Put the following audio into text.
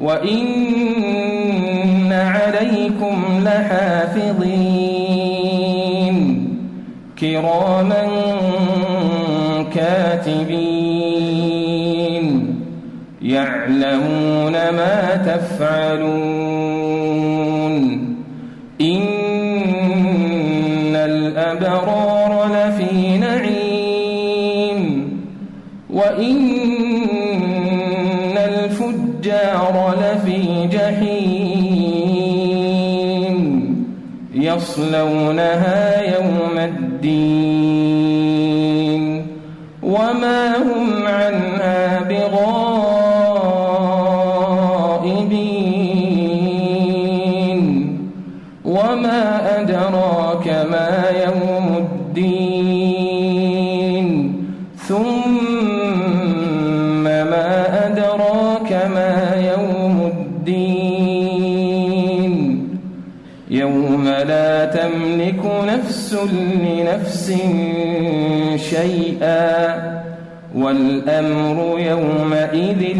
وإن عليكم لحافظين كراما كاتبين يعلمون ما تفعلون إن الأبرار لفي نعيم وإن لفي جحيم يصلونها يوم الدين وما هم عنها بغائبين وما أدراك ما يوم الدين ثم يوم الدين. يوم لا تملك نفس لنفس شيئا والأمر يومئذ